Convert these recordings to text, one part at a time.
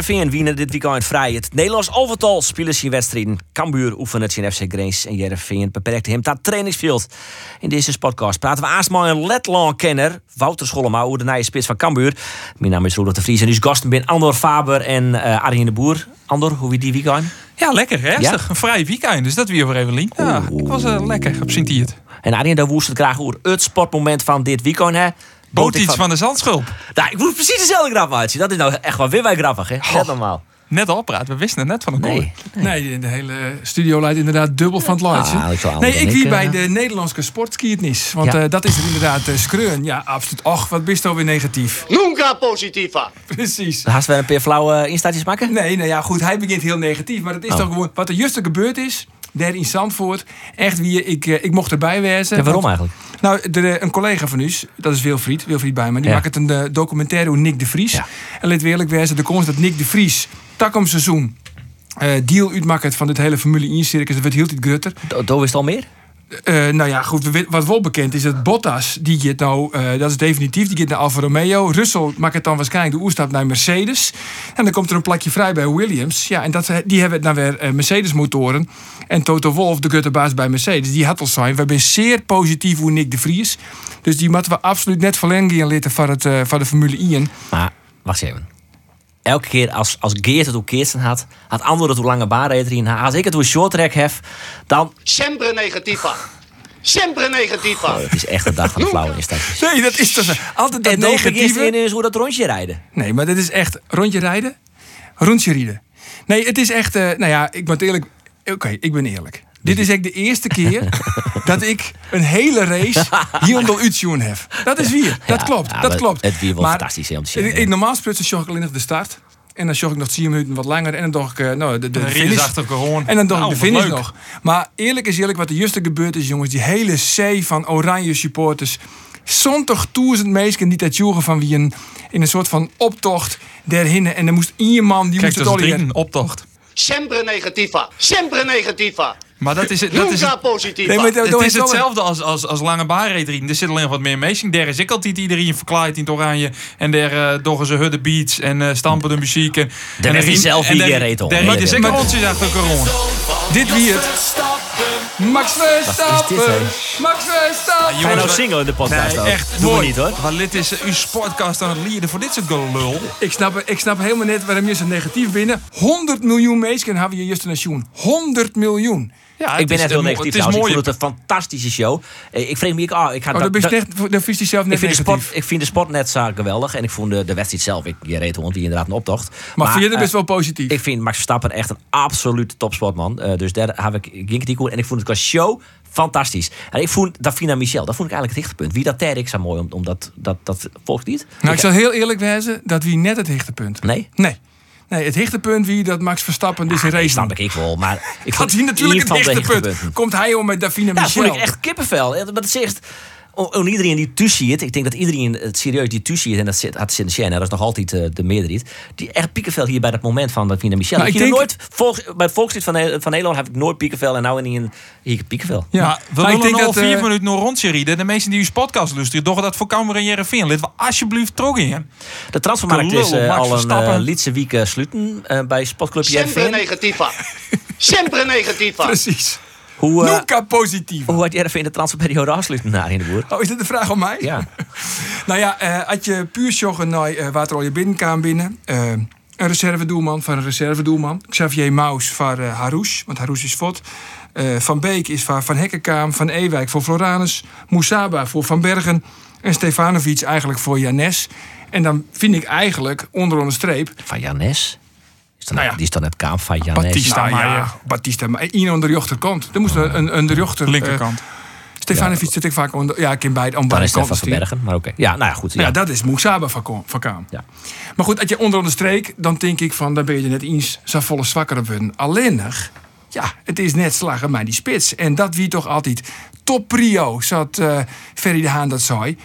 Cambuur en Jereveen winnen dit weekend vrij. Het Nederlands overtal spelen zijn wedstrijden. Cambuur oefent het in FC Greens en Jereveen beperkte hem tot trainingsveld. In deze podcast praten we eerst met een Letland-kenner, Wouter Schollema, over de nieuwe spits van Cambuur. Mijn naam is Roelof de Vries en uw gasten zijn Andor Faber en uh, Arjen de Boer. Andor, hoe wie die weekend? Ja, lekker, rustig. Een vrij weekend, dus dat weer voor Evelien. Ja, ik was uh, lekker het. En Arjen, daar woest het graag over het sportmoment van dit weekend. Hè? Boot iets van... de zandschulp. Nou, ik moet precies dezelfde grap uit. Dat is nou echt wel weer bij grappig, hè? Net normaal. Net al praat, we wisten het net van een nee, nee. de hele studio leidt inderdaad dubbel van het laatje. Ah, nee, ik wie bij de Nederlandse sportskiertnis. Want ja. uh, dat is het inderdaad uh, skreun. Ja, absoluut. Och, wat bist alweer negatief. Nunca positieva. Precies. Haast we een paar flauwe instaatjes maken? Nee, nou ja, goed. Hij begint heel negatief. Maar het is oh. toch gewoon wat er juist gebeurd is daar in Zandvoort. Echt wie ik, eh, ik mocht erbij wezen. En waarom eigenlijk? Nou, de, een collega van u, dat is Wilfried, Wilfried Bijman, die maakt een uh, documentaire over Nick de Vries. En let eerlijk wezen, de komst dat Nick de Vries, takom seizoen, uh, deal uitmaakt van dit hele Formule 1 circus, dat wordt heel iets grutter. Doe is het al meer? Uh, nou ja, goed, wat wel bekend is dat Bottas, die gaat nou, uh, dat is definitief, die gaat naar Alfa Romeo. Russell maakt het dan waarschijnlijk de oerstap naar Mercedes. En dan komt er een plakje vrij bij Williams. Ja, en dat, die hebben dan weer uh, Mercedes-motoren. En Toto Wolff, de gutterbaas bij Mercedes, die had al zijn. We hebben zeer positief hoe Nick de Vries. Dus die moeten we absoluut net verlengen litten van, het, van de Formule 1. Maar, wacht even elke keer als, als Geert het ook Keersen had, had Andor het hoe lange in. Als ik het hoe short track heb, dan. Sempre negatieva. Sempre negatieva. Oh, het is echt een dag van de flauwe instapjes. Nee, dat is toch altijd dat en negatieve. En is hoe dat rondje rijden. Nee, maar dit is echt rondje rijden, rondje rijden. Nee, het is echt. Uh, nou ja, ik moet eerlijk. Oké, ik ben eerlijk. Dit is echt de eerste keer dat ik een hele race hier onder Utsioen heb. Dat is weer. Dat klopt. dat klopt. Het weer wel fantastisch om te zien. Ik, normaal sprutsen zorg ik alleen nog de start. En dan zorg ik nog 10 minuten wat langer. En dan dacht ik, uh, nou, de, de, de finish. En dan dacht ik de nou, finish nog. Maar eerlijk is eerlijk, wat de juiste gebeurd is, jongens. Die hele zee van oranje supporters. Zondag duizend mensen die dat joegen van wie een, in een soort van optocht. En er moest iemand die Kijk, moest het al in optocht. Sempre negatieva. Sempre negatieva. Maar dat is het. Dat is het, positief. Nee, maar het is hetzelfde als, als, als lange baanreed Er zit alleen wat meer meesting. Daar is ik altijd iedereen verklaard in het oranje. En daar uh, doggen ze hudde beats en uh, stampen de muziek. En, daar is hij zelf wie reed op. Daar is ik rondjes achter corona. Dit wie het. Max Verstappen! Max Verstappen! Ga je nou zingen in de podcast? Nee, echt Doe mooi. niet hoor. Maar dit is uw sportcast aan het lieden voor dit soort gelul. Ik snap, ik snap helemaal net waarom je zo negatief binnen. 100 miljoen mensen hebben je juist een nation. 100 miljoen. Ja, ik ben net heel negatief. Het is mooi. Ik vond het een fantastische show. Ik vreemd me, oh, ik ga oh, dat, dat, echt, dat vies zelf net ik vind, de sport, ik vind de sport net zo geweldig. En ik vond de, de wedstrijd zelf, ik, je reed hond die inderdaad een optocht. Maar, maar vind je het best wel positief? Ik vind Max Verstappen echt een absolute topsportman. Uh, dus daar heb ik geen kritiek En ik vond het qua show fantastisch. En ik vond Davina Michel, dat vond ik eigenlijk het hichtepunt. Wie dat ter ik zo mooi, omdat dat, dat, dat volgt niet. Nou, ik, zal heel eerlijk wezen, dat wie net het hichtepunt. Nee? Nee. Nee, het hichtepunt wie dat Max Verstappen dus een race snap ik wel, maar ik vond hij natuurlijk het hichtepunt. Komt hij om met Davina Michel? Ja, vond ik echt kippenvel. Maar het zegt om iedereen die thuis ziet, ik denk dat iedereen het serieus die thuis ziet, en dat zit, had Sint dat is nog altijd uh, de meerderheid, die echt piekenvel hier bij dat moment van Davina Michel. Nou, ik denk... nooit, bij het volkslied van, van Nederland heb ik nooit piekenvel en nou in een hier piekenvel. Ja, maar we maar willen al vier uh... minuten nog rijden. De mensen die uw podcast luisteren, doch dat voor Kamer en Jereveen. Let we alsjeblieft trog in. De transfermarkt is uh, al een uh, Lietse week sluiten bij Sportclub Jereveen. Sempre negatieva. Sempre negatieva. Precies. Hoe, uh, Nunca positief. Hoe had jij even in de transferperiode afsluiten naar in de boer? Oh, is dit de vraag aan mij? Ja. nou ja, uh, had je puur joggen naar uh, je binnen. Uh, een reservedoelman van een reservedoelman. Xavier Maus van uh, Harouche, want Harouche is fot. Uh, van Beek is van Van Hekkenkaam. Van Ewijk voor Floranus. Moussaba voor Van Bergen. En Stefanovic eigenlijk voor Janes. En dan vind ik eigenlijk onder de streep... Van Janes? Is dan, nou ja. Die is dan het kaam van Janes. Batista, nou, ja. Batista. Maar één aan de rechterkant. Er moest een, een, een de rechter... Linkerkant. Uh, Stefanovic ja. zit ik vaak onder. Ja, ik ken beide. Dan is Stefan van Bergen, maar oké. Ja, nou ja, goed. Ja, ja dat is Moesaba van, van Kaam. Ja. Maar goed, als je onder de streek, dan denk ik van, dan ben je net eens zo volle zwakker op hun. Alleen nog, Ja, het is net slagen maar die spits. En dat wie toch altijd top prio, zat eh Ferry de Haan dat zei.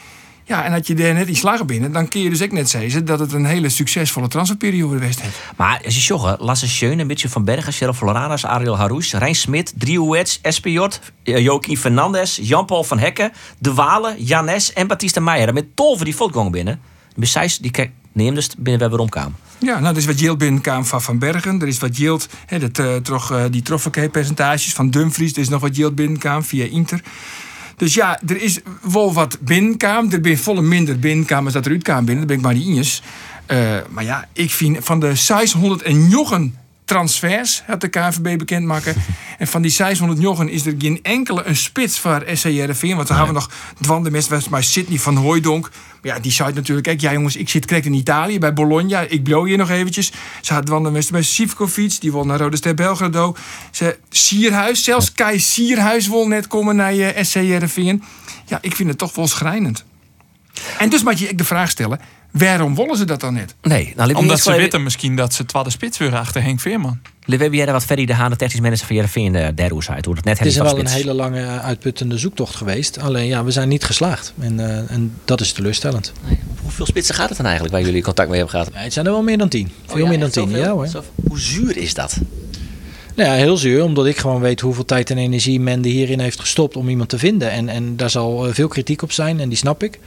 Ja, en dat je daar net in slagen binnen, dan kun je dus ook net zeggen dat het een hele succesvolle transferperiode geweest is. Maar als je joggen, Lasse Schöne, Mitchell van Bergen, Cheryl Floranas, Ariel Haroes, Rijn Smit, Driouets, SPJ, eh, Joaquin Fernandes, Jan-Paul van Hekken, De Walen, Janes en Batista Meijer. Met tolven die voetgang binnen. Besides, die neem dus binnen we waarom kwam. Ja, nou, er is wat yield binnenkwam van Van Bergen. Er is wat yield, hè, dat, eh, toch, eh, die percentages van Dumfries. Er is nog wat yield binnenkwam via Inter. Dus ja, er is wel wat binnenkwam. Er ben volle minder binnenkwam als dat eruit kwam binnen. Dat ben ik maar niet eens. Eh, maar ja, ik vind van de 600 en jochen transfers had de KNVB bekendmaken. en van die 600 jochen is er geen enkele een spits voor SCRV. Want dan hebben we nog Dwan de bij Sydney van Hooijdonk. Ja, die zei natuurlijk, kijk, ja jongens, ik zit correct in Italië bij Bologna. Ik blow hier nog eventjes. Ze had Dwan de Mest bij Sivkovic. Die wil naar Rode Ster Belgrado. Ze, Sierhuis, zelfs Kai Sierhuis wil net komen naar je SCRV. Ja, ik vind het toch wel schrijnend. En dus moet je ik de vraag stellen, waarom willen ze dat dan net? Nee, nou, Omdat ze weten misschien dat ze twaalfde spits weer achter Henk Veerman. We hebben hier wat Ferry de Haan, de technisch manager van Jereveen, de derde hoe zei het. Hoe het net Het is wel een hele lange uitputtende zoektocht geweest. Alleen ja, we zijn niet geslaagd. En, eh, en dat is teleurstellend. Hoeveel spitsen gaat het dan eigenlijk waar jullie contact mee hebben gehad? Ja, het zijn er wel meer dan tien. Veel meer dan tien. Ja hoor. Hoe zuur is dat? Nou ja, heel zuur. Omdat ik gewoon weet hoeveel tijd en energie men er hierin heeft gestopt om iemand te vinden. En, en daar zal eh, veel kritiek op zijn. En die snap ik.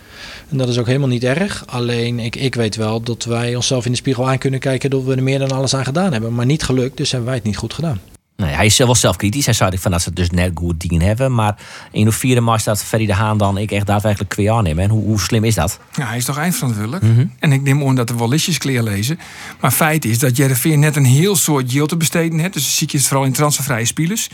En dat is ook helemaal niet erg. Alleen ik, ik weet wel dat wij onszelf in de spiegel aan kunnen kijken dat we er meer dan alles aan gedaan hebben. Maar niet gelukt. Dus hebben wij het niet goed gedaan. Nee, hij is wel zelfkritisch. Hij zei van dat ze het dus net goed dingen hebben. Maar in de vierde mars dat Ferry de Haan dan ik echt daadwerkelijk kweer aannemen. En hoe, hoe slim is dat? Ja, hij is toch eindverantwoordelijk. En ik neem aan dat wel listjes kleer lezen. Maar feit is dat Jereveen net een heel soort yield te besteden heeft. Dus zie je het vooral in transfervrije spelers.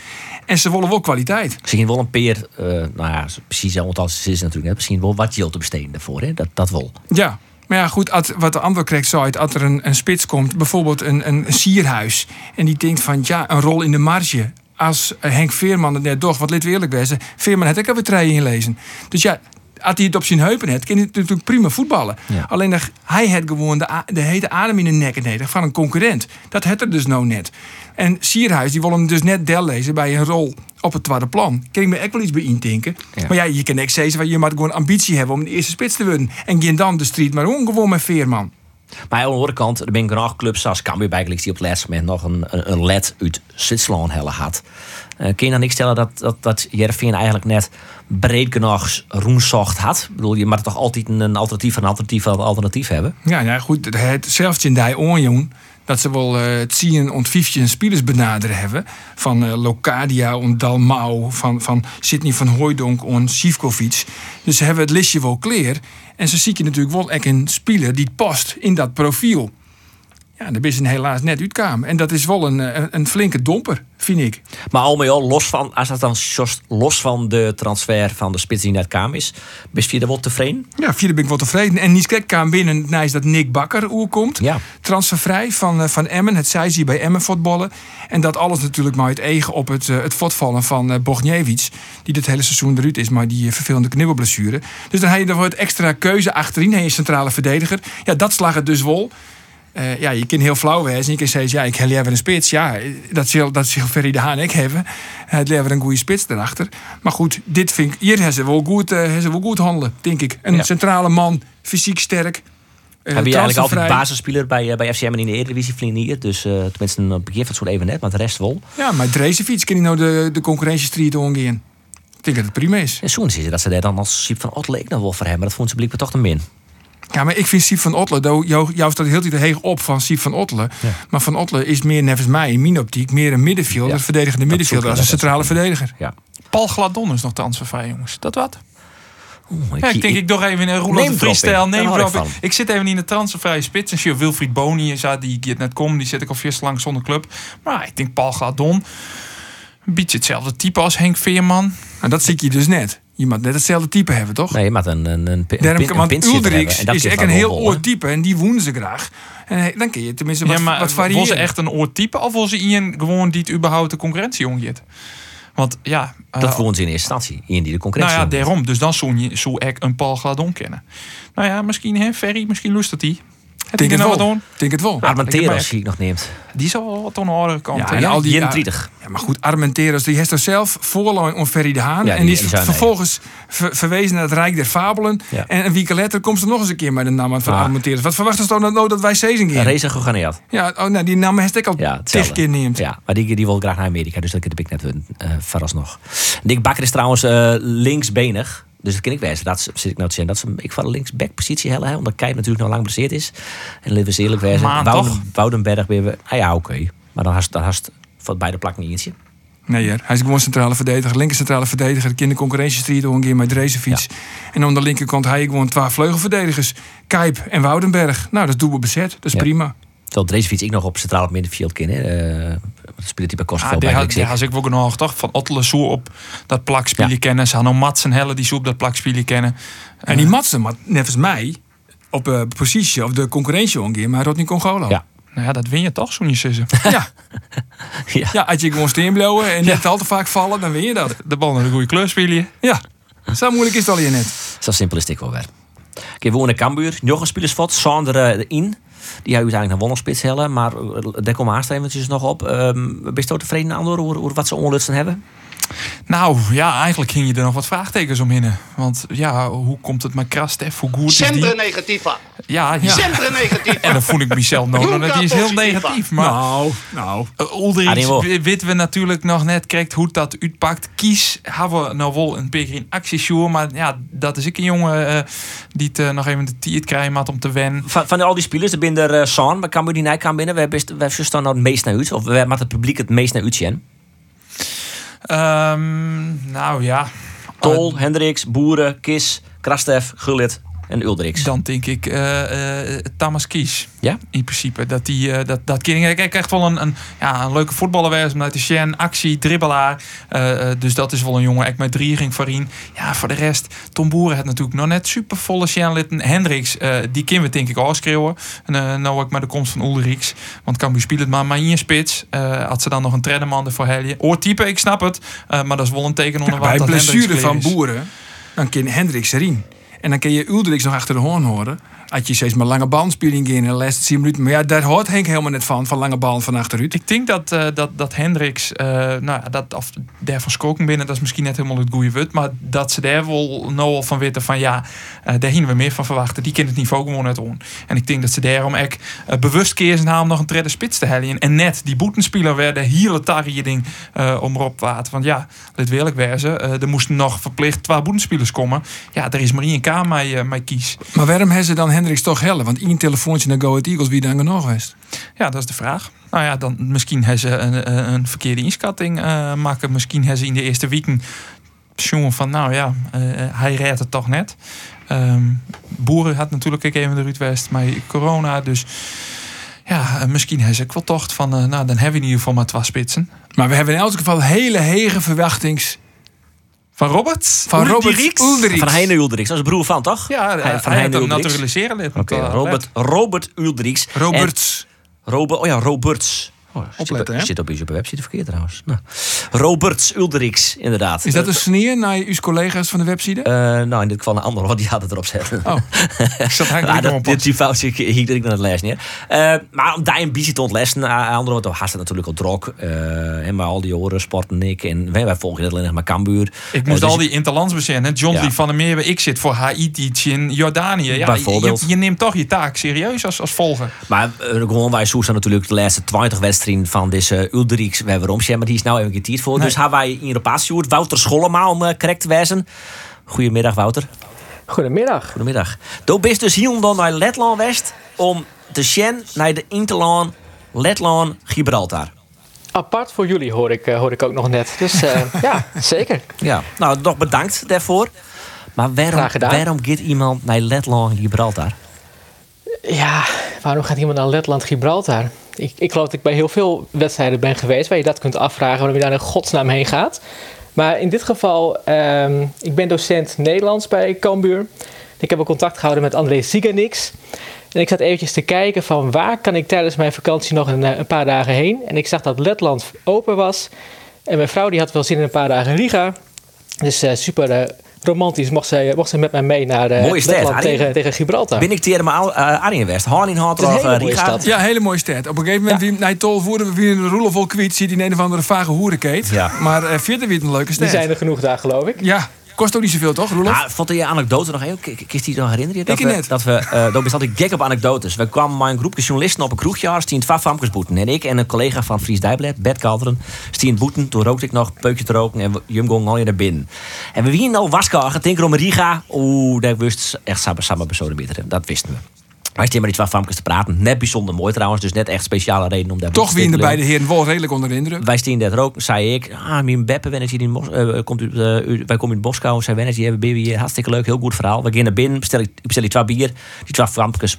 En ze willen wel kwaliteit. Misschien wel een peer, eh, nou ja, precies, want als het is natuurlijk net. Misschien wel wat geld te besteden daarvoor. Hè? Dat, dat wel. Ja. Maar ja, goed, wat de ander krijgt zou als er een, een spits komt, bijvoorbeeld een, een sierhuis. En die denkt van, ja, een rol in de marge. Als Henk Veerman het net doch, wat lid wezen. Veerman had ik alweer treien gelezen. Dus ja, als hij het op zijn heupen heeft, kan hij natuurlijk prima voetballen. Ja. Alleen hij had gewoon de, de hete adem in de nek nodig van een concurrent. Dat had er dus nou net. En Sierhuis, die wil hem dus net del lezen bij een rol op het tweede plan. Kan ik me echt wel iets bij intinken. Ja. Maar ja, je kan echt zeggen, je moet gewoon ambitie hebben om de eerste spits te worden. En geen dan de street, maar gewoon met Veerman. Maar aan de andere kant, er ben genoeg clubs zoals Cambuur die op het laatste moment nog een, een, een led uit Zwitserland helle had. Eh, kun je dan niet stellen dat, dat, dat Jereveen eigenlijk net breed genoeg roemzocht had? Ik bedoel, je moet toch altijd een, een alternatief, een alternatief, een alternatief hebben? Ja, ja goed, het in die onjoen dat ze wel eh, het zien ont 15 spelers benaderen hebben. Van eh, Locadia, on Dalmau, van, van Sidney van Hooijdonk, on Sivkovic. Dus ze hebben het listje wel clear. En ze zie je natuurlijk wel echt een speler die past in dat profiel. Ja, daar is helaas net uitkam. En dat is wel een, eh, een, een flinke domper, vind ik. Maar al met al, los van, als dat dan just los van de transfer van de spits die net kwam is, best je er wel tevreden? Ja, vierde ben ik wel tevreden. En niet krek kwam binnen, is dat Nick Bakker komt. Ja. Transfervrij van, eh, van Emmen. Het zij ze bij Emmen voetballen. En dat alles natuurlijk maar het eigen op het, eh, het fotvallen van Bogniewicz. Die dit hele seizoen eruit is, maar die vervelende knibbelblessure. Dus dan heb je er wat extra keuze achterin. Je een centrale verdediger. Ja, dat slag het dus wel. Eh, ja, je kan heel flauw wezen. Je kan zeggen, ja, ik heb liever een spits. Ja, dat zal, dat zal Ferry de Haan ik hebben. Hij had liever een goede spits erachter. Maar goed, dit vind ik... Hier hebben ze wel goed, eh, hebben ze wel goed handelen, denk ik. Een Ja. centrale man, fysiek sterk. eh, Heb je eigenlijk altijd basisspeler bij, bij FCM en in de Eredivisie vliegen Dus tenminste een begin van zo'n even net, maar de rest wel. Ja, maar Drezefiets kan hij nou de, de concurrentiestreet omgaan. Ik denk dat het prima is. En het dat ze daar dan als Siep van Otto ik nog wel voor hebben. Maar dat vond ze blijkbaar toch te min. Ja, maar ik vind Siep van Otler, jou, staat heel tijd heeg op van Siep van Otler. Maar van Otler is meer, nevens mij, in mijn optiek, meer een middenvelder, Ja. verdedigende middenvelder, als een centrale verdediger. Ja. Paul Gladon is nog transfervrij, jongens. Dat wat? Oeh, Ja, ik denk ik toch even een Roeland de freestyle. hou ik. Ik zit even in de transfervrije spits. En zie je Wilfried Boni is die het net komt. Die zit ik al vier lang zonder club. Maar ik denk Paul Gladon. Een beetje hetzelfde type als Henk Veerman. En dat zie je dus net. Je moet net hetzelfde type hebben, toch? Nee, maar een, een, een, Daarom, een, want. Uldrix dat is je echt een heel wollen. type en die woenen ze graag. En eh, dan kun je tenminste wat, ja, maar wat variëren. ze echt een oortype of wil ze Ian gewoon die het überhaupt de concurrentie omgeet? Want ja, eh, Dat woont ze in eerste instantie. In die de concurrentie. nou ja, omgeeft. daarom. Dus dan zou je zou ik een Paul Gladon kennen. Nou ja, misschien hè, Ferry, misschien luistert hij. Heb Denk je het nog wel. wat doen? Denk het wel. Armenteros zie ik nog neemt. Die is al wel wat andere kant. Ja, en al die- 31. Ja, maar goed, Armenteros, die heeft er zelf voorloon om Ferry de Haan. Ja, en die- die is die vervolgens ver- verwezen naar het Rijk der Fabelen. Ja. En een week later komt ze nog eens een keer met de naam van Ah. Armenteros. Wat verwachten ze dan nou dat wij Sezen gaan? Reza Goganeat. Ja, oh, nou, die naam heeft ik al Ja, tig keer neemt. Ja, maar die, die wil graag naar Amerika, dus dat heb ik net uh, vooralsnog. Dick Bakker is trouwens eh, linksbenig. Dus dat ken ik wijzen. Dat zit ik nou te zeggen. Dat ze ik van de linksback-positie hè, Omdat Kijp natuurlijk nog lang geblesseerd is. En laten we eerlijk wijzen. Maar Wouden, toch? Woudenberg weer. we- Ah ja, oké. Maar dan hast dan van beide plakken niet eentje. Nee, heer. hij is gewoon centrale verdediger. Linker centrale verdediger. In de concurrentiestrijd ook een keer met Drezenfiets. En aan de linkerkant hij gewoon twee vleugelverdedigers. Kijp en Woudenberg. Nou, dat is dubbel bezet. Dat is Ja. prima. Terwijl deze fiets ik nog op centraal middenveld ken. hè. Eh, speelt hij bij Ah, Kosovo die bij had, die Leipzig. had ik wel genoeg, toch? Van Ottele op dat plakspelen Ja. kennen. Ze hadden nog Matsen Helle die zo op dat plakspelen kennen. En die Matsen, maar nevens mij, op eh positie of de concurrentie ongeveer, maar Rodney Congolo. Ja. Nou ja, dat win je toch, zo'n je zussen. ja. Ja. ja, als je gewoon steen blowen en net al te vaak vallen, dan win je dat. De bal naar de goede kleur spelen. Ja, zo moeilijk is het al hier net. Zo simpel is het wel weer. Oké, we wonen in Cambuur. Nog een spelersvat. Sander eh, in. Die had uiteindelijk naar Wonnelspits hellen. Maar eh, daar komen eventjes nog op. Um, ben je tevreden aan door wat ze onlutsen hebben? Nou ja, eigenlijk ging je er nog wat vraagtekens omheen. Want ja, hoe komt het met Krastef? Hoe goed is die? negativa. Ja, ja. Negativa. En dan voel ik nog. Nunca Dat is heel negatief. Maar Nou, nou. Uh, Ah, Ulrich die w- weten we natuurlijk nog net krijgt hoe dat uitpakt. Kies hebben we nou wel een beetje in actie sure, maar ja, dat is ik een jongen eh, die het eh, nog even de tijd krijgen maat om te wennen. Van, van al die spelers, er binnen er uh, San, bij Cambuur die Nijk kan binnen. We hebben we staan nou het meest naar uit. Of we hebben het publiek het meest naar uit zien. Ehm, nou ja. Tol, Hendricks, Boeren, Kis, Krastef, Gullit en dan denk ik eh, eh, Thomas Kies. Ja? In principe. Dat die, eh, dat, dat kind, hij krijgt echt wel een, een, ja, een leuke voetballer wezen. Met de Shen, actie, dribbelaar. Dus dat is wel een jongen. Ik met drie ging voorin. Ja, voor de rest. Tom Boeren had natuurlijk nog net super volle Shen Hendricks, eh, die kunnen we denk ik afschreeuwen. En uh, nou ook met de komst van Ulrichs. Want kan spelen het maar, maar in je spits. Uh, had ze dan nog een treddeman ervoor helje. Oortype, ik snap het. Uh, maar dat is wel een teken onder Ja, wat bij blessure van. Boeren, dan kan Hendricks erin. En dan kun je Uldrix nog achter de hoorn horen. Als je steeds maar lange balspeling in de laatste 10 minuten. Maar ja, daar hoort Henk helemaal net van, van lange ballen van achteruit. Ik denk dat, uh, dat, dat Hendricks, uh, nou, ja, dat, of daar van Skoken binnen, dat is misschien net helemaal het goede wut. Maar dat ze daar wel nou al van weten van ja, uh, daar gingen we meer van verwachten. Die kent het niveau gewoon uit on. En ik denk dat ze daarom echt bewust kiezen om nog een derde spits te hellen. En net die boetenspeler werden hele tarrie ding om erop te waten. Want ja, dit wil ik er moesten nog verplicht twee boetenspelers komen. Ja, er is maar één K mij, mij kies. Maar waarom hebben ze dan Hendricks toch hellen? Want één telefoontje naar Go Ahead Eagles, wie dan genoeg geweest? Ja, dat is de vraag. Nou ja, dan misschien hebben ze een, een verkeerde inschatting uh, maken. Misschien hebben ze in de eerste weken jongen van, nou ja, uh, hij redt het toch net. Um, Boeren had natuurlijk ook even de Ruud West, maar corona, dus ja, uh, misschien hebben ze wel tocht van, nou dan hebben we in ieder geval maar twee spitsen. Maar we hebben in elk geval hele hege verwachtings. Van Robert? Van Robert Ulderix. Van Heine Ulderix. Dat is broer van, toch? Ja, hij, van hij Heine naturaliseren. Oké, okay, Robert, Robert Ulderix. Roberts. Robert, oh ja, Roberts. Oh, Opletten, zit, zit op, op website verkeerd trouwens. Nou. Roberts Ulderix, inderdaad. Is dat een sneer naar uw collega's van de website? Uh, nou, in dit geval een ander, want die had het erop zetten. Oh, ik zat eigenlijk dat, die, fout zie ik naar het les neer. Uh, maar om daar een beetje te ontlessen, andere want had het natuurlijk al drok. Uh, en maar al die oren, sporten ik. En wij, wij volgen alleen nog maar Cambuur. Ik moest dus al die interlands bezinnen. John ja. van der Meer, ik zit voor Haiti in Jordanië. Ja, Bijvoorbeeld. Je, je, neemt toch je taak serieus als, als volger. Maar gewoon wij zoeken natuurlijk de laatste 20 wedstrijden van deze Ulderix. Romsje, maar die is nou even getierd voor. Nee. Dus hebben wij in Europa Wouter Schollema om uh, correct te wijzen. Goedemiddag, Wouter. Goedemiddag. Goedemiddag. Toen bist dus hier dan naar Letland West om te sjen naar de Interland Letland Gibraltar. Apart voor jullie hoor ik, uh, hoor ik ook nog net. Dus uh, ja, zeker. Ja, nou, nog bedankt daarvoor. Maar waarom, waarom gaat iemand naar Letland Gibraltar? Ja, waarom gaat iemand naar Letland Gibraltar? Ik, ik geloof dat ik bij heel veel wedstrijden ben geweest waar je dat kunt afvragen, waarom je daar in godsnaam heen gaat. Maar in dit geval, um, ik ben docent Nederlands bij Cambuur. Ik heb ook contact gehouden met André Ziganix. En ik zat eventjes te kijken van waar kan ik tijdens mijn vakantie nog een, een, paar dagen heen. En ik zag dat Letland open was. En mijn vrouw die had wel zin in een paar dagen Riga. Dus uh, super uh, romantisch mocht zij, mocht zij met mij mee naar Mooie stad, tegen, tegen Gibraltar. Ben ik tegen mijn uh, Arjen West. Harlin had uh, stad. Ja, hele mooie stad. Op een gegeven moment, Ja. wie naar tol voeren, we weer een roelof vol kwiet, ziet in een of andere vage hoerenkeet. Ja. Maar eh verder weer een leuke Die stad. zijn er genoeg daar, geloof ik. Ja, kost ook niet zoveel, toch, Roelof? Ah, vond je je anekdote nog heel? Kist die nog herinneren? Dat Ik we, net. Dat we, uh, dat is altijd gek op anekdotes. We kwamen met een groepje journalisten op een kroegje als die in het. En ik en een collega van Fries Dijblad, Bert Kalderen, stie in het boeten. Toen rookte ik nog peukje te roken en Jum ging al naar binnen. En we wien al waskagen, denken om Riga. Oeh, dat wist echt samen samen beter. Dat wisten we. Wij staan met die twee famkes te praten. Net bijzonder mooi trouwens, dus net echt speciale reden om daar Toch wie in de beide heren wel redelijk onder de indruk. Wij staan daar ook, zei ik. Ah, mijn Beppe, wanneer hier in Mos eh, komt u, eh, u- wij komen in Moskou. Zei wanneer hebben baby hier hartstikke leuk, heel goed verhaal. We gaan naar binnen, bestel ik, bestel ik twee bier. Die twee frampjes.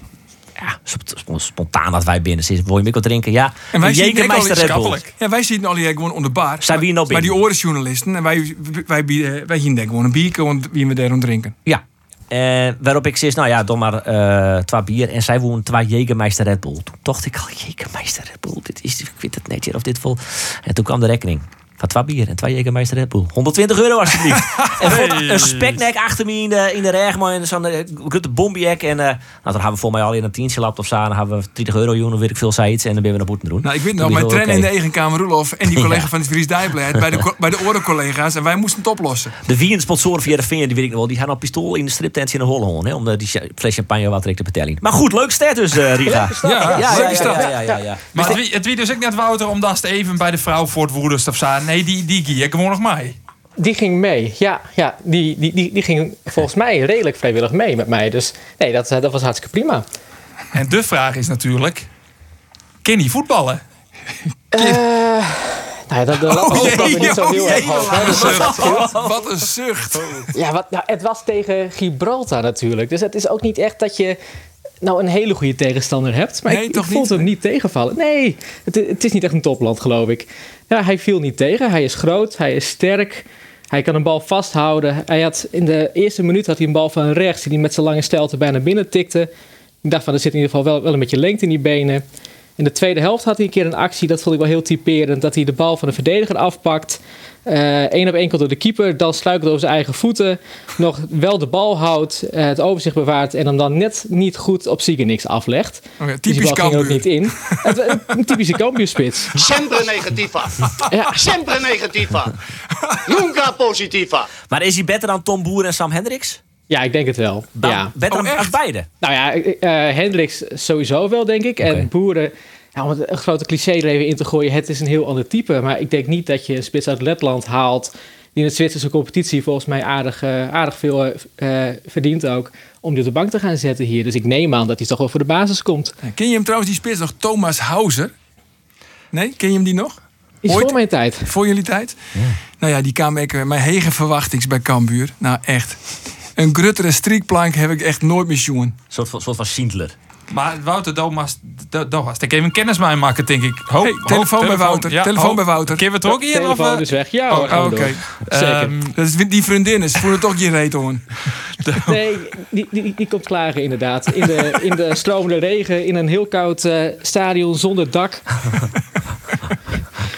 Ja, sp- sp- spontaan dat wij binnen zitten. Wil je wat drinken? Ja. En wij zien ook al. Ja, wij zitten al hier gewoon onder bar. Zijn we hier nou Bij die binnen? orenjournalisten. En wij, wij, wij, wij hier gewoon een bierke, want wie we daar aan drinken. Ja. Eh, waarop ik zei, nou ja, dan maar eh twee bier. En zij wonen twee Jägermeister Red Bull. Toen dacht ik al, Jägermeister Red Bull. Dit is, ik weet het net hier of dit vol. En toen kwam de rekening. Van twee bier en twee Jägermeister Red Bull. 120 euro alsjeblieft. en voor een speknek achter me in de, in de regen. Maar in zo'n uh, grote bombiek. En eh nou, dan hebben we voor mij al in een tientje lapt of zo. Dan hebben we 30 euro joen of weet ik veel zei iets. En dan ben we naar boeten doen. Nou, ik weet nog, mijn trainer in de eigen kamer, Roelof, en die collega Ja. van het Fries Dijblad, bij de, bij de orencollega's. En wij moesten het oplossen. De vierde sponsoren via de vinger, die weet ik nog wel. Die gaan op pistool in de striptent in de Holland. Hè, om de, die cha- fles champagne wat direct te betalen. Maar goed, leuk stad dus, eh, Riga. Ja, ja, ja. Maar het wie, het wie dus ook net Wouter om dat even bij de vrouw voor het woedest of zo. Nee, die, die ik gewoon nog mee. Die ging mee. Ja, ja die, die, die, die ging volgens mij redelijk vrijwillig mee met mij. Dus nee, dat, eh, dat was hartstikke prima. En de vraag is natuurlijk: kan hij voetballen? Nou ja, dat, dat jee, nog niet zo oh heel erg hoog. Wat een zucht. Ja, wat, nou, het was tegen Gibraltar natuurlijk. Dus het is ook niet echt dat je nou een hele goede tegenstander hebt. Maar Nee, ik, toch ik vond niet? hem niet tegenvallen. Nee, het, het is niet echt een topland, geloof ik. Ja, hij viel niet tegen. Hij is groot, hij is sterk. Hij kan een bal vasthouden. Hij had, in de eerste minuut had hij een bal van rechts... die hij met zijn lange stelte bijna binnen tikte. Ik dacht van, er zit in ieder geval wel, wel een beetje lengte in die benen. In de tweede helft had hij een keer een actie, dat vond ik wel heel typerend. Dat hij de bal van de verdediger afpakt. Eén op één komt door de keeper. Dan sluikelt over zijn eigen voeten. Nog wel de bal houdt. eh, het overzicht bewaart. En hem dan net niet goed op niks aflegt. Oké, Dus die typisch bal ging er ook niet in. Het, een typische Cambuurspits. Sempre negativa. Ja. Sempre negativa. Nunca positiva. Maar is hij beter dan Tom Boer en Sam Hendricks? ja, ik denk het wel. Dan ja. Beter Oh, dan echt? als beide? Nou ja, eh Hendricks sowieso wel, denk ik. En Boeren, ja, om het een grote cliché er even in te gooien, het is een heel ander type. Maar ik denk niet dat je een spits uit Letland haalt, die in de Zwitserse competitie volgens mij aardig, eh, aardig veel eh, eh, verdient ook, om die op de bank te gaan zetten hier. Dus ik neem aan dat hij toch wel voor de basis komt. Ken je hem trouwens, die spits nog, Thomas Hauser? Nee, ken je hem die nog? Is Ooit? voor mijn tijd. Voor jullie tijd? Nou ja, die kwam ik mijn hege verwachtings bij Cambuur. Nou echt. Een gruttere striekplank heb ik echt nooit meer. Een soort van, soort van Schindler. Maar Wouter Domas, Domas, ik even kennis mee maken, denk ik. Ho, Hey, ho, telefoon bij Wouter, telefoon bij Wouter. Keer we het ook hier? Of, Telefoon eh? is weg. Ja, Oh, we Oké. Zeker. Ehm, Dat is die vriendinnen, ze voelen toch je reet hoor. Nee, die, die, die komt klagen inderdaad. In de, in de stromende regen, in een heel koud eh, stadion zonder dak.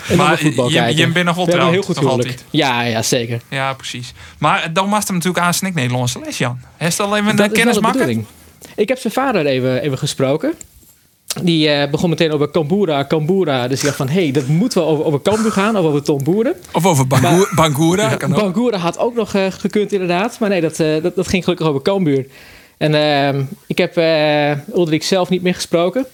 En Maar je- je bent nog wel heel goed nog huwelijk. Ja, ja, zeker. Ja, precies. Maar dan was hem natuurlijk aan snik Nederlandse les, Jan. Hij is al even Dat een is wel kennis maken. Ik heb zijn vader even, even gesproken. Die eh, begon meteen over Kambura, Kambura. Dus ik dacht van, hé, hey, dat moet wel over, over gaan, of over Tom Boeren. Of over Bangoer, Bangura. Bangura had ook nog eh, gekund inderdaad. Maar nee, dat, eh, dat, dat ging gelukkig over Cambuur. En ehm, ik heb Ulrik zelf niet meer gesproken.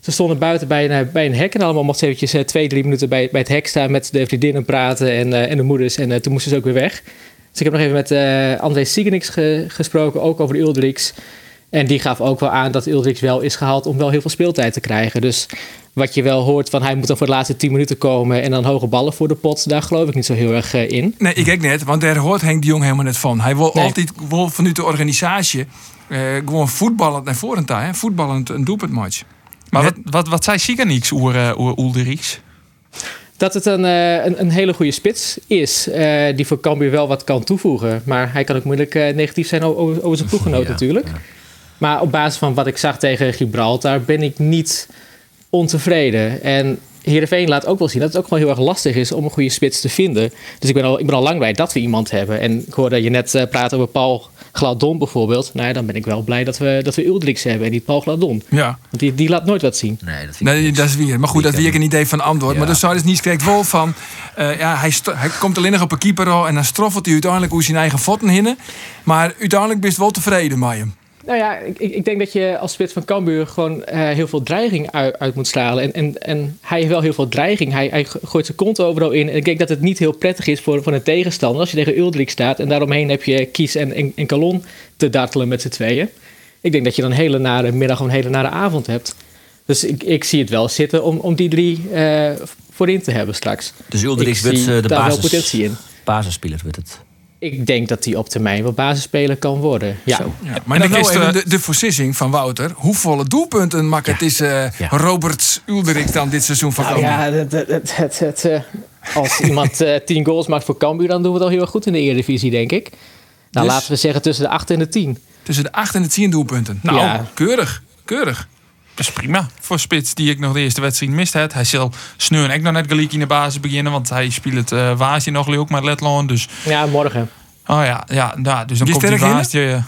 Ze stonden buiten bij een, bij een hek. En allemaal mochten ze eventjes twee, drie minuten bij, bij het hek staan... met de vriendinnen praten en, en de moeders. En toen moesten ze ook weer weg. Dus ik heb nog even met André Siegenix ge- gesproken, ook over de Uldriks. En die gaf ook wel aan dat Uldriks wel is gehaald om wel heel veel speeltijd te krijgen. Dus wat je wel hoort van hij moet dan voor de laatste 10 minuten komen en dan hoge ballen voor de pot, daar geloof ik niet zo heel erg eh, in. Nee, ik ook net, want daar hoort Henk de Jong helemaal net van. Hij wil Nee. altijd wil vanuit de organisatie eh, gewoon voetballend naar voren toe. hè. Voetballend een doelpuntmatch. Maar wat, wat, wat zei Siganix oer, uh, oer Ulderix? Dat het een, eh, een, een hele goede spits is, eh, die voor Cambuur wel wat kan toevoegen. Maar hij kan ook moeilijk eh, negatief zijn over, over zijn ploeggenoot Ja, natuurlijk. Maar op basis van wat ik zag tegen Gibraltar ben ik niet ontevreden. En Heerenveen laat ook wel zien dat het ook gewoon heel erg lastig is om een goede spits te vinden. Dus ik ben al, ik ben al lang blij dat we iemand hebben. En ik hoorde je net eh, praten over Paul Gladon bijvoorbeeld. Nou ja, dan ben ik wel blij dat we, dat we Uldrix hebben en niet Paul Gladon. Ja. Want die, die laat nooit wat zien. Nee, dat vind ik Nee, dat is weer. Maar goed, dat Ik, weer ik een idee van antwoord. Ja. Maar dan zou dus niet krijgt wel van. eh, ja, hij, hij komt alleen nog op een keeper al en dan stroffelt hij uiteindelijk hoe zijn eigen voeten hinnen. Maar uiteindelijk ben je wel tevreden met hem. Nou ja, ik, ik denk dat je als spits van Cambuur gewoon eh, heel veel dreiging uit, uit moet stralen. En, en, en hij heeft wel heel veel dreiging. Hij, hij gooit zijn kont overal in. En ik denk dat het niet heel prettig is voor, voor een tegenstander als je tegen Uldrik staat. En daaromheen heb je Kies en, en, en Calon te dartelen met z'n tweeën. Ik denk dat je dan een hele nare middag of een hele nare avond hebt. Dus ik, ik zie het wel zitten om, om die drie eh, voorin te hebben straks. Dus Uldrich ik wordt eh, de basis, basisspeler. Wordt het. Ik denk dat hij op termijn wel basisspeler kan worden. Ja. Ja. Maar dan dan is even de- de, de voorsissing van Wouter. Hoeveel doelpunten maakt het is eh, Ja. Robert Ulderik dan dit seizoen van Nou ja, het, het, het, het, het, eh, als iemand eh 10 goals maakt voor Cambuur, dan doen we het al heel erg goed in de Eredivisie, denk ik. Nou, Dus? laten we zeggen tussen de 8 en de 10. Tussen de 8 en de 10 doelpunten. Nou, Ja. keurig. Keurig. Dat is prima voor Spits die ik nog de eerste wedstrijd mist heb. Hij zal sneu en ik nog net gelijk in de basis beginnen. Want hij speelt het uh, Waasje nog leuk met Letland. Dus, Ja, morgen. oh ja, ja nou, dus dan Je komt die in, Waasje...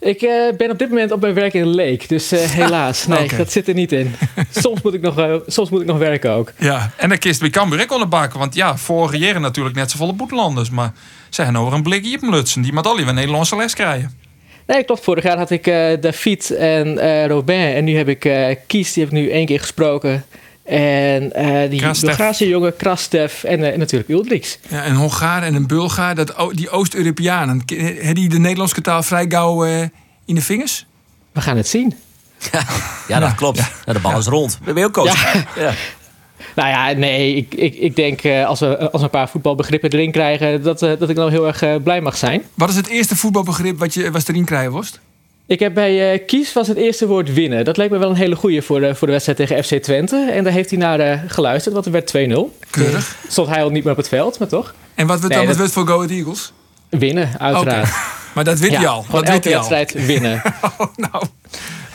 eh, Ik eh, ben op dit moment op mijn werk in Leek, dus eh, helaas. Nee, dat zit er niet in. Soms moet ik nog, eh, soms moet ik nog werken ook. Ja. En dan kist bij Cambuur ik onder bakken. Want ja, vorige jaren natuurlijk net zo volle boetelanders. Maar ze hebben over een blikje op lutsen. Die met al die Nederlandse les krijgen. Nee, klopt. Vorig jaar had ik eh David en eh Robin. En nu heb ik eh Kies, die heb ik nu één keer gesproken. En eh die Krastev. Bulgaarse jongen, Krastev en, en natuurlijk Uldriks. Ja, een Hongaar en een Bulgaar, dat, die Oost-Europeanen. Hebben die de Nederlandse taal vrij gauw eh, in de vingers? We gaan het zien. Ja, dat klopt. Ja, de bal is rond. Ben je ook coach? Ja. Nou ja, nee, ik, ik, ik denk eh, als, we, als we een paar voetbalbegrippen erin krijgen, dat, eh, dat ik dan heel erg eh, blij mag zijn. Wat is het eerste voetbalbegrip wat je was erin krijgen was? Ik heb bij eh, Kies was het eerste woord winnen. Dat leek me wel een hele goeie voor de, voor de wedstrijd tegen FC Twente. En daar heeft hij naar eh, geluisterd, want er werd 2-0. Keurig. Stond hij al niet meer op het veld, maar toch? En wat Nee, dan dat- wordt voor Go Ahead Eagles? Winnen, uiteraard. Maar dat Ja, je al. gewoon Dat elke je al. wedstrijd winnen. Oh, nou.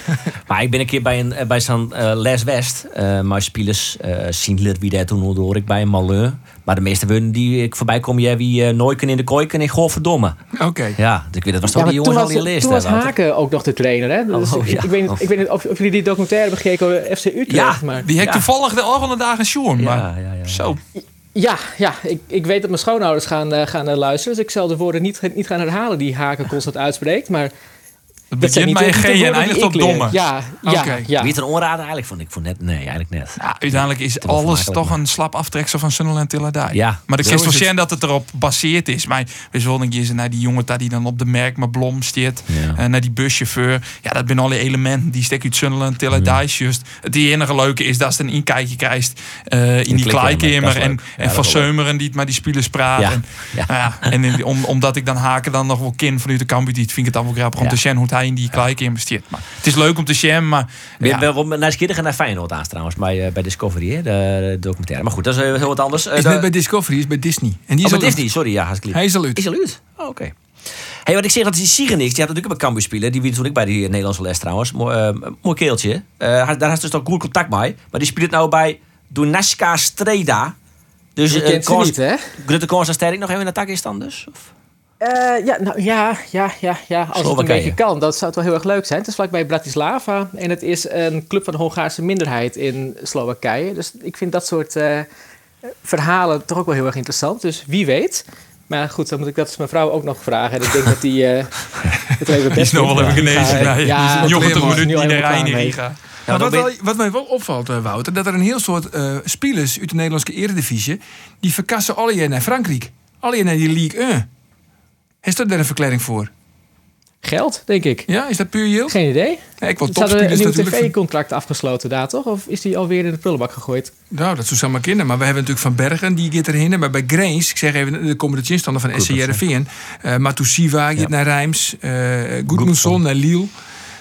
Maar ik ben een keer bij, een, eh, bij zo'n eh, Les West. eh maar spelers uh, zien wie daar toen hoor ik bij een Malheur. Maar de meeste woorden die ik voorbij kom, jij wie uh, Nooiken in de Kooiken en Godverdomme. Oké. Ja, dus ik weet dat was Ja, toch die maar jongens al die toen was hè? Haken ook nog de trainer. Hè? Dus Oh, ik, ja. ik, weet niet, ik weet niet of, of jullie die documentaire hebben gekeken over FC Utrecht. Ja. maar... Die heb Ja. toevallig de volgende dagen. Maar Ja, ja, ja. zo. Ja, ja ik, ik weet dat mijn schoonouders gaan, gaan luisteren. Dus ik zal de woorden niet, niet gaan herhalen die Haken constant uitspreekt. Maar Het begint niet G en eindigt op domme. Ja, ja, Oké. ja. Wie het een onraden eigenlijk vond? Ik vond net, nee, eigenlijk net. Ja, uiteindelijk is alles toch een slap aftreksel van Sunderland Tilladij. Ja, maar de zien dat het erop gebaseerd is. Maar we zullen een keer naar die jongen daar die dan op de merk met blom. Ja. eh, naar die buschauffeur. Ja, dat zijn alle elementen die stek uit Sunderland Tilladij. Just. Het enige leuke is dat ze een inkijkje krijgt eh, in die kleikamer. En. Ja, en van. Seumeren die het met die spelers praat. Ja. En, Ja. ja, en in- om, omdat ik dan haken dan nog wel kin vanuit de kambuurtijd, vind ik het dan wel grappig om Ja. te zien hoe hij in die kleikamer stiert. Maar het is leuk om te zien, maar We ja. hebben wel naar Skidder naar Feyenoord aan trouwens bij, eh, bij Discovery, hè, de, de documentaire. Maar goed, dat is eh, heel wat anders. Eh, Is de- net bij Discovery, is bij Disney. En die oh, is bij al Disney, sorry, ja, hartstikke. Hij is al uit. Is al uit? Oh, oké. Hey, wat ik zeg, dat die Siegenix, die had natuurlijk bij Cambuur spelen. Die wie toen ik bij die Nederlandse les trouwens. Mooi, eh, mooi keeltje. Eh, hij- daar had ze dus toch goed contact mee. Maar die speelt nou bij Dunaska Streda. Dus Je eh, kent ze niet, hè? Grutte Koors en Sterk nog even in de Takistan dus? Of? Eh, ja, nou, ja, ja, ja, ja, als het een beetje kan. Dat zou het wel heel erg leuk zijn. Het is vlakbij Bratislava. En het is een club van de Hongaarse minderheid in Slowakije. Dus ik vind dat soort eh, verhalen toch ook wel heel erg interessant. Dus wie weet. Maar goed, dan moet ik dat mijn vrouw ook nog vragen. En ik denk dat die eh het even Die is nog wel even genezen. Ja, ja, die jongen toch nu in de Rijn in dan wat, wel, wat mij wel opvalt, Wouter, dat er een heel soort eh spelers uit de Nederlandse Eredivisie, die verkassen alle naar Frankrijk. Alle naar die Ligue 1. Is dat daar een verklaring voor? Geld, denk ik. Ja, is dat puur yield? Geen idee. Ja, ik wil Ze hadden een topspelers nieuw tv-contract afgesloten daar, toch? Of is die alweer in de prullenbak gegooid? Nou, dat zou zomaar kunnen. Maar we hebben natuurlijk Van Bergen, die gaat erheen. Maar bij Grains, ik zeg even, de komende chinstander van SC Heerenveen. Uh, Matusiwa gaat naar Rijms. Uh, Goedmundsson naar Lille.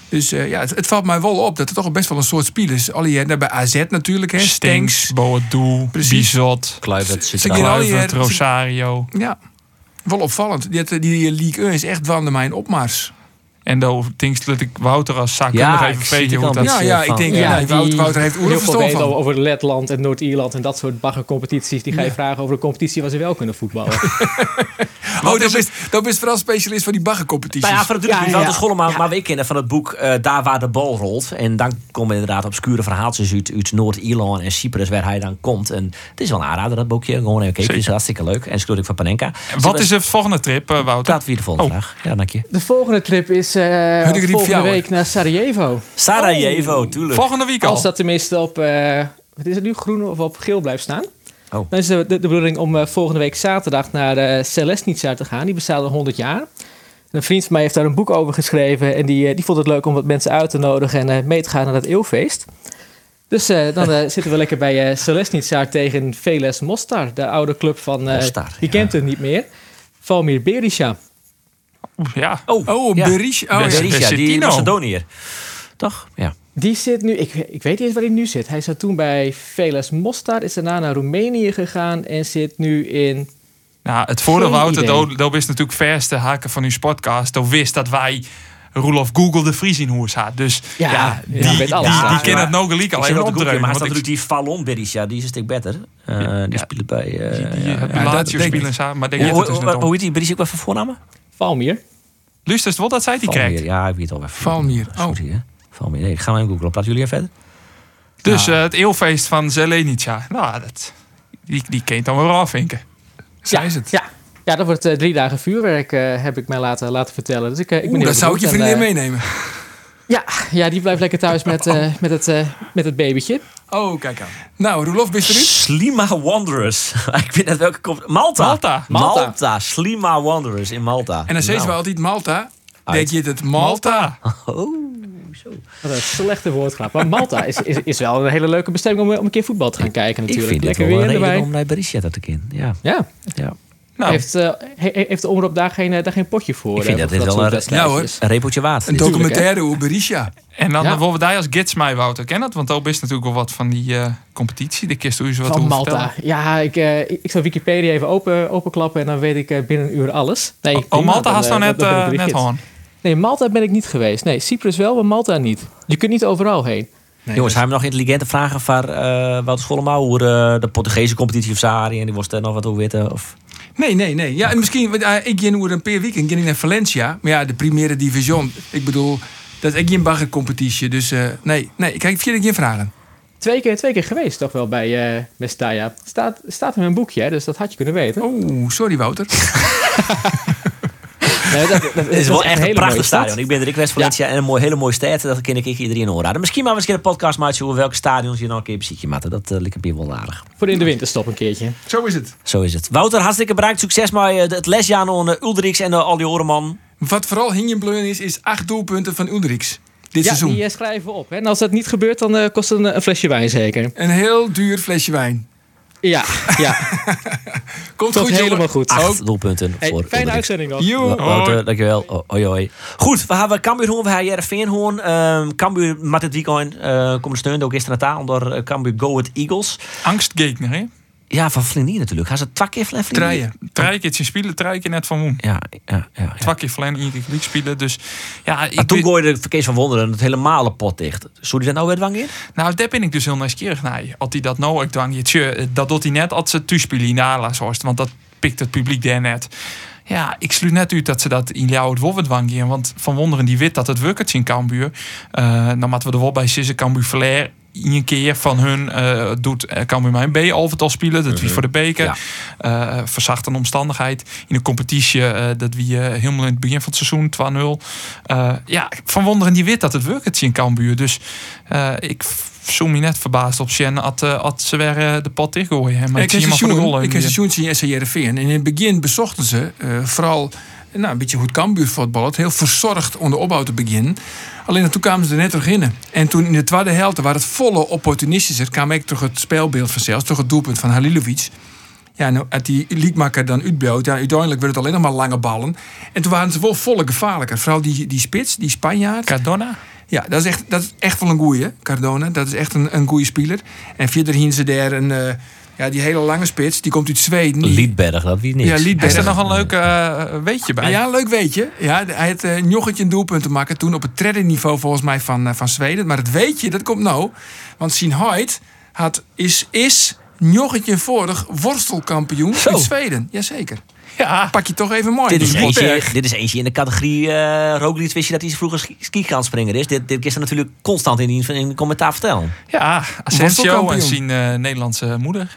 Dus uh, ja, het, het, valt mij wel op dat er toch best wel een soort. Alle jaar, nou, bij AZ natuurlijk, hè. Stenks. Boadu. Bizot, Kluivert er Rosario. Ja, wel opvallend. Die, die League 1 is echt wel naar mijn opmars. En dan denk dat ik Wouter als zaakkundige Ja, even weten hoe dat... Ja, ja, ik van- denk, Ja, ja, die Wouter, Wouter heeft heel oerlijk veel verstand weten van. over Letland en Noord-Ierland en dat soort baggercompetities. Die ga je vragen over een competitie waar ze wel kunnen voetballen. Oh, dat is, dat is vooral specialist voor die baggercompetities. Nou ja, voor natuurlijk Ja, niet ja, Wouter Schollema, ja. maar we kennen van het boek eh, Daar waar de bal rolt. En dan komen inderdaad obscure verhaaltjes uit, uit Noord-Ierland en Cyprus waar hij dan komt. En het is wel een aanrader, dat boekje. Gewoon even kijken, het is hartstikke leuk. En ik van Panenka. En Wat is de volgende trip, eh, Wouter? Dat weer de volgende Oh. vraag. Ja, dank je. De volgende trip is volgende Fjouwer. week naar Sarajevo. Sarajevo, tuurlijk. Volgende week al. Als dat tenminste op, eh, wat is het nu, groen of op geel blijft staan. Oh. Dan is de, de, de bedoeling om eh, volgende week zaterdag naar Celestnica te gaan. Die bestaat al 100 jaar. Een vriend van mij heeft daar een boek over geschreven. En die, eh, die vond het leuk om wat mensen uit te nodigen en eh, mee te gaan naar dat eeuwfeest. Dus eh, dan eh, zitten we lekker bij eh Celestnica tegen Veles Mostar. De oude club van, eh Mostar, ja. kent het niet meer? Valmir Berisha. Ja. Oh, Oh, ja. Berisha. Oh, ja. Berisha, die. Macedoniër. Toch? Ja. Die zit nu, ik, ik weet niet eens waar hij nu zit. Hij zat toen bij Veles Mostar, is daarna naar Roemenië gegaan en zit nu in Nou, het voordeel, Wouter, dat is natuurlijk verste haken van uw podcast. Dat wist dat wij Roelof Google de Vries in hoe staat. Dus Ja, ja, ja, die, die, alles. die, Ja, kennen het nou gelijk alleen zeg op nog de de dreun. maar want staat ik- natuurlijk die Fallon Berisha, die is een stuk beter. Eh, die speelt bij... eh, Die, die ja, ja. dat spelen samen, maar denk Hoe, je het hoe, heet die Berisha ook wel van voornamen? Valmir. Luister eens wat dat zei die Valmier, krijgt. Ja, ik weet het al. Valmier, oh. Valmier. Nee, ik ga maar even googlen. Praten jullie even verder? Dus eh, het eeuwfeest van Zelenica. Nou, dat, die, die kent dan wel afvinken. Zij ja, is het. Ja. ja, dat wordt eh, drie dagen vuurwerk, eh, heb ik mij laten, laten vertellen. Dus ik, ik ben Oeh, dat zou ik je vriendin En, meenemen. Ja, ja, die blijft lekker thuis met, eh, met, het, eh, met het babytje. Oh, kijk aan. Nou, Roelof, ben je erin? Slima Wanderers. ik weet net welke komt. Malta. Malta. Malta. Malta. Slima Wanderers in Malta. En dan zeggen Nou. we altijd Malta. Denk je het Malta? Oh, zo. Wat een slechte woordgrap. Maar Malta is, is, is wel een hele leuke bestemming om, om een keer voetbal te gaan kijken Ik natuurlijk. vind het lekker wel een weer reden erbij. om naar Berisha te kennen. Ja. Ja, ja. Nou, heeft, eh, he- heeft de omroep daar geen, eh, daar geen potje voor? Ik vind eh, dat dit wel een- wedstrijdjes? Een repeltje water. Een documentaire over Berisha. en dan Ja. we daar als gids mij, Wouter, ken dat? Want ook is natuurlijk wel wat van die eh, competitie. De kist hoe je ze wat Van Malta. vertellen. Ja, ik, eh, ik zal Wikipedia even open, openklappen en dan weet ik binnen een uur alles. Nee, Oh, prima, Malta had nou net, dan net gewoon. Nee, Malta ben ik niet geweest. Nee, Cyprus wel, maar Malta niet. Je kunt niet overal heen. Jongens, hebben we nog intelligente vragen van eh Wouter Schollema hoe de Portugese competitie of Sari en die was er nog wat over weten? Of... Nee, nee, nee. Ja, en misschien, eh, ik ging over een paar weken ging naar Valencia. Maar ja, de Primera Division. Ik bedoel, dat is echt geen baggercompetitie. Dus eh, nee, nee, ik krijg vier geen vragen. Twee keer, twee keer geweest toch wel bij eh Mestalla. Staat, staat in mijn boekje, hè, dus dat had je kunnen weten. Oh, sorry Wouter. Nee, dat, Het is wel echt een prachtig stadion. Ik ben er in West Valencia en een mooi, hele mooie stad. Dat ken ik iedereen aanraden. Misschien maar eens een keer een podcast maken over welke stadions je nou een keer bezietje maakt. Dat uh, lijkt me wel aardig. Voor in de winterstop een keertje. Zo is het. Zo is het. Wouter, hartstikke bedankt. Succes met eh, het lesjaar aan uh, Uldrix en uh, al die Oreman. Wat vooral Hinjenbleun is, is acht doelpunten van Ulriks. Dit Ja, seizoen. die eh, schrijven we op. Hè. En als dat niet gebeurt, dan eh, kost het een, een flesje wijn zeker. Een heel duur flesje wijn. Ja, ja. Komt Tot goed, helemaal jongen. goed. Acht doelpunten Hey, voor fijne uitzending nog. Joe. Wouter, dankjewel. Hoi, hoi. Goed, we hebben Cambuur hoorn, we hebben Jereveen hoorn. Um, Cambuur met het weekend uh, komt steun ook gisteren taal onder uh, Cambuur Go It Eagles. Angstgegner, hè? Ja, van Flinier natuurlijk. Gaan ze twee keer Flinier? Treien. Drie keer spelen, drie keer net van Moen. Ja, ja, ja. Twee keer keer spelen. Dus ja, ik Maar toen gooide de verkeers van Wonderen het helemaal pot dicht. Zou die dat nou weer dwang in? Nou, daar ben ik dus heel nieuwsgierig naar. Als hij dat nou ook dwang je, tje, dat doet hij net als ze thuisspelen in Horst, want dat pikt het publiek daar net. Ja, ik sluit net uit dat ze dat in jouw het gaan, want van Wonderen die wit dat het werkt in Cambuur. Uh, dan moeten we er wel bij Sisse Cambuur Flair een keer van hun uh, doet uh, Cambuur mijn B al spelen. Dat wie voor de beker. Ja. Uh, verzacht een omstandigheid. In een competitie uh, dat wie uh, helemaal in het begin van het seizoen 2-0. Uh, ja, van wonderen die wit dat het werkt in Cambuur. Dus uh, ik zoom me net verbaasd op Sjen at, uh, at ze weer uh, de pot dichtgooien. Maar ik de goal. Ik heb seizoen zien SCRV. En in het begin bezochten ze uh, vooral nou, een beetje goed Cambuur voetbal. Het heel verzorgd onder opbouw te beginnen. Alleen toen kwamen ze er net terug in. En toen in de tweede helft, waar het volle opportunistisch is, kwam ik terug het speelbeeld vanzelf, terug het doelpunt van Halilovic. Ja, nou, uit die liedmaker dan uitbouwt, ja, uiteindelijk werd het alleen nog maar lange ballen. En toen waren ze wel volle gevaarlijker. Vooral die, die spits, die Spanjaard. Cardona? Ja, dat is echt, dat is echt wel een goeie, Cardona. Dat is echt een, een goede speler. En verder hien ze daar een, uh, Ja, die hele lange spits, die komt uit Zweden. Liedberg, dat wie niks. Ja, Liedberg. Is er nog een leuk eh, weetje bij? Ja, leuk weet je. Ja, hij had uh, Njoggetje een doelpunt te maken. Toen op het tredde niveau volgens mij van, uh, van Zweden. Maar het weetje, dat komt nou. Want Sien Hoyt had, is, is Njoggetje vorig worstelkampioen Zo. in Zweden. Jazeker. Ja. Pak je toch even mooi. Dit is, Dus eentje, dit is eentje in de categorie uh, Roglic. Wist je dat hij vroeger ski- skikanspringer is? Dit, dit is er natuurlijk constant in, die- in de commentaar vertellen. Ja, Asensio Worstelkampioen. en zijn eh, Nederlandse moeder.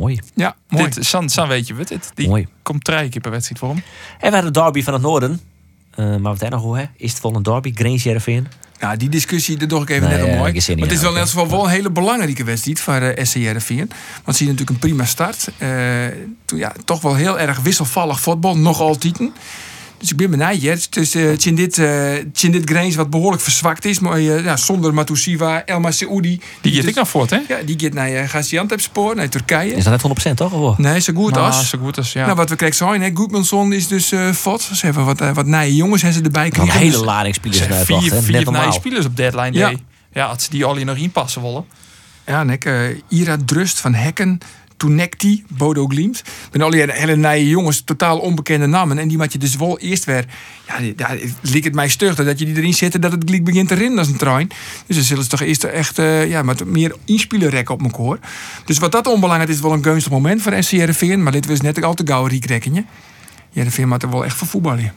Mooi, Ja, mooi. Dit, San, San weet je wat dit. Die mooi. komt drie keer per wedstrijd voor hem. En we hadden de derby van het noorden. Eh, maar wat daar nog hoe, hè? Is het wel een derby? Grange Jereveen? Ja, die discussie, dat doe ik even Nee, net al ja, mooi. Maar het is wel net geval wel een hele belangrijke wedstrijd voor uh, SC Heerenveen. Want ze zien natuurlijk een prima start. Eh, toen, ja, toch wel heel erg wisselvallig voetbal, nog altijd. Dus ik ben benieuwd. is eh, het in dit, eh, het in dit Grains wat behoorlijk verzwakt is. Maar eh, ja, zonder Matusiwa, Elma Seoudi. Die gaat dus- ik nog voort, hè? Ja, die gaat naar uh, Gaziantep spoor, naar Turkije. Is dat net 100% toch? Of? Nee, zo goed Maar als. zo goed als, ja. Nou, wat we krijgen zijn, hè. Goedmanson is dus eh fot. Ze hebben wat, wat nieuwe jongens hebben ze erbij Een gekregen. hele Dus- lading spelers naar vier, wachten. vier Net nieuwe spelers op deadline Ja. day. Ja, als ze die al hier nog inpassen willen. Ja, nek, eh, Ira Drust van Hekken, Toenekti, Bodo Glimt. Ben al die hele nieuwe jongens, totaal onbekende namen. En die moet je dus wel eerst weer... Ja, het liep het mij stug dat je die erin zet... dat het gelijk begint te rennen als een trein. Dus dan zullen ze toch eerst echt eh, ja, met meer inspielerrekken op mijn koor. Dus wat dat onbelangrijk is, wel een gunstig moment voor SC Heerenveen. Maar dit was net ook al te gauw riekrekkenje. Heerenveen moet er wel echt voor voetballen.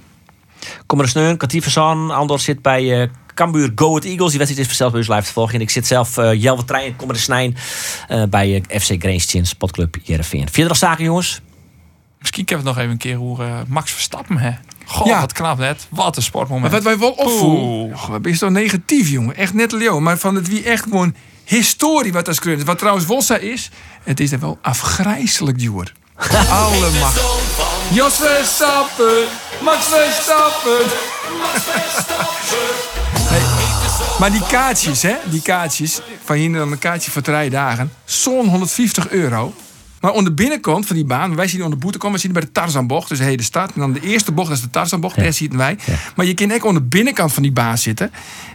Kom er een sneun, Kativersan. Andor zit bij eh Cambuur Go It Eagles. Die wedstrijd is vanzelf bij ons live te volgen. En ik zit zelf uh, Jelwe Trein, kom er de snijn. eh, bij eh, FC Grange Spotclub Jereveen. Er nog zaken, jongens? Misschien kunnen we het nog even een keer hoe eh, Max Verstappen, hè? Goh, Ja. wat knap net. Wat een sportmoment. Maar wat wij wel opvoelen. Oh, wat ben je zo negatief, jongen. Echt net Leo. Maar van het wie echt gewoon historie wat dat is. Wat trouwens Wolsa is. Het is er wel afgrijzelijk duur. Alle macht. Jos Verstappen. Max Verstappen. Maar die kaartjes, hè? Die kaartjes. Van hier dan een kaartje voor drie dagen. Zo'n 150 euro. Maar aan de binnenkant van die baan, wij zien aan de boete komen, we zien bij de Tarzanbocht, dus de hele stad. En dan de eerste bocht, dat is de Tarzanbocht, daar zitten wij. Maar je kan ook aan de binnenkant van die baan zitten.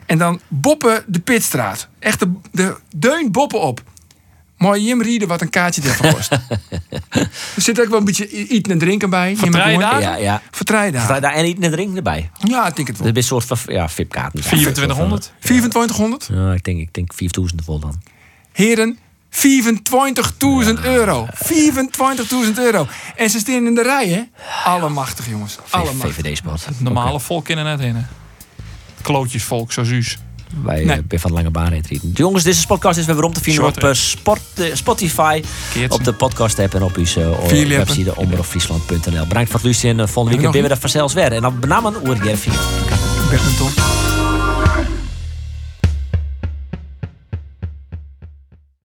En dan boppen de pitstraat. Echt de, de deun boppen op. Maar Jim rieden wat een kaartje ervan kost. er zit ook wel een beetje eten en drinken bij. Dagen? Ja, ja. Daar en niet een drink erbij. Ja, ik denk het wel. Dat is een soort van ja, VIP-kaarten. 2400. 2400? Ja, ik denk, ik denk 4000 vol dan. Heren, 24.000 euro. 24.000 euro. En ze staan in de rij, hè? Allemachtig, jongens. Allemachtig. VVD-sport. Normale volk in er net in. hè. Klootjesvolk, zo Wij Nee. eh, ben van de lange baan retreten. Jongens, deze podcast is weer weer om te vinden op eh, sport, eh, Spotify, Keertje. op de podcast app en op lippen. website omroepfriesland.nl. Bedankt voor het luisteren. Volgende weekend weer we dat vanzelfs weer. En dan benamen oer Jervie. Badminton.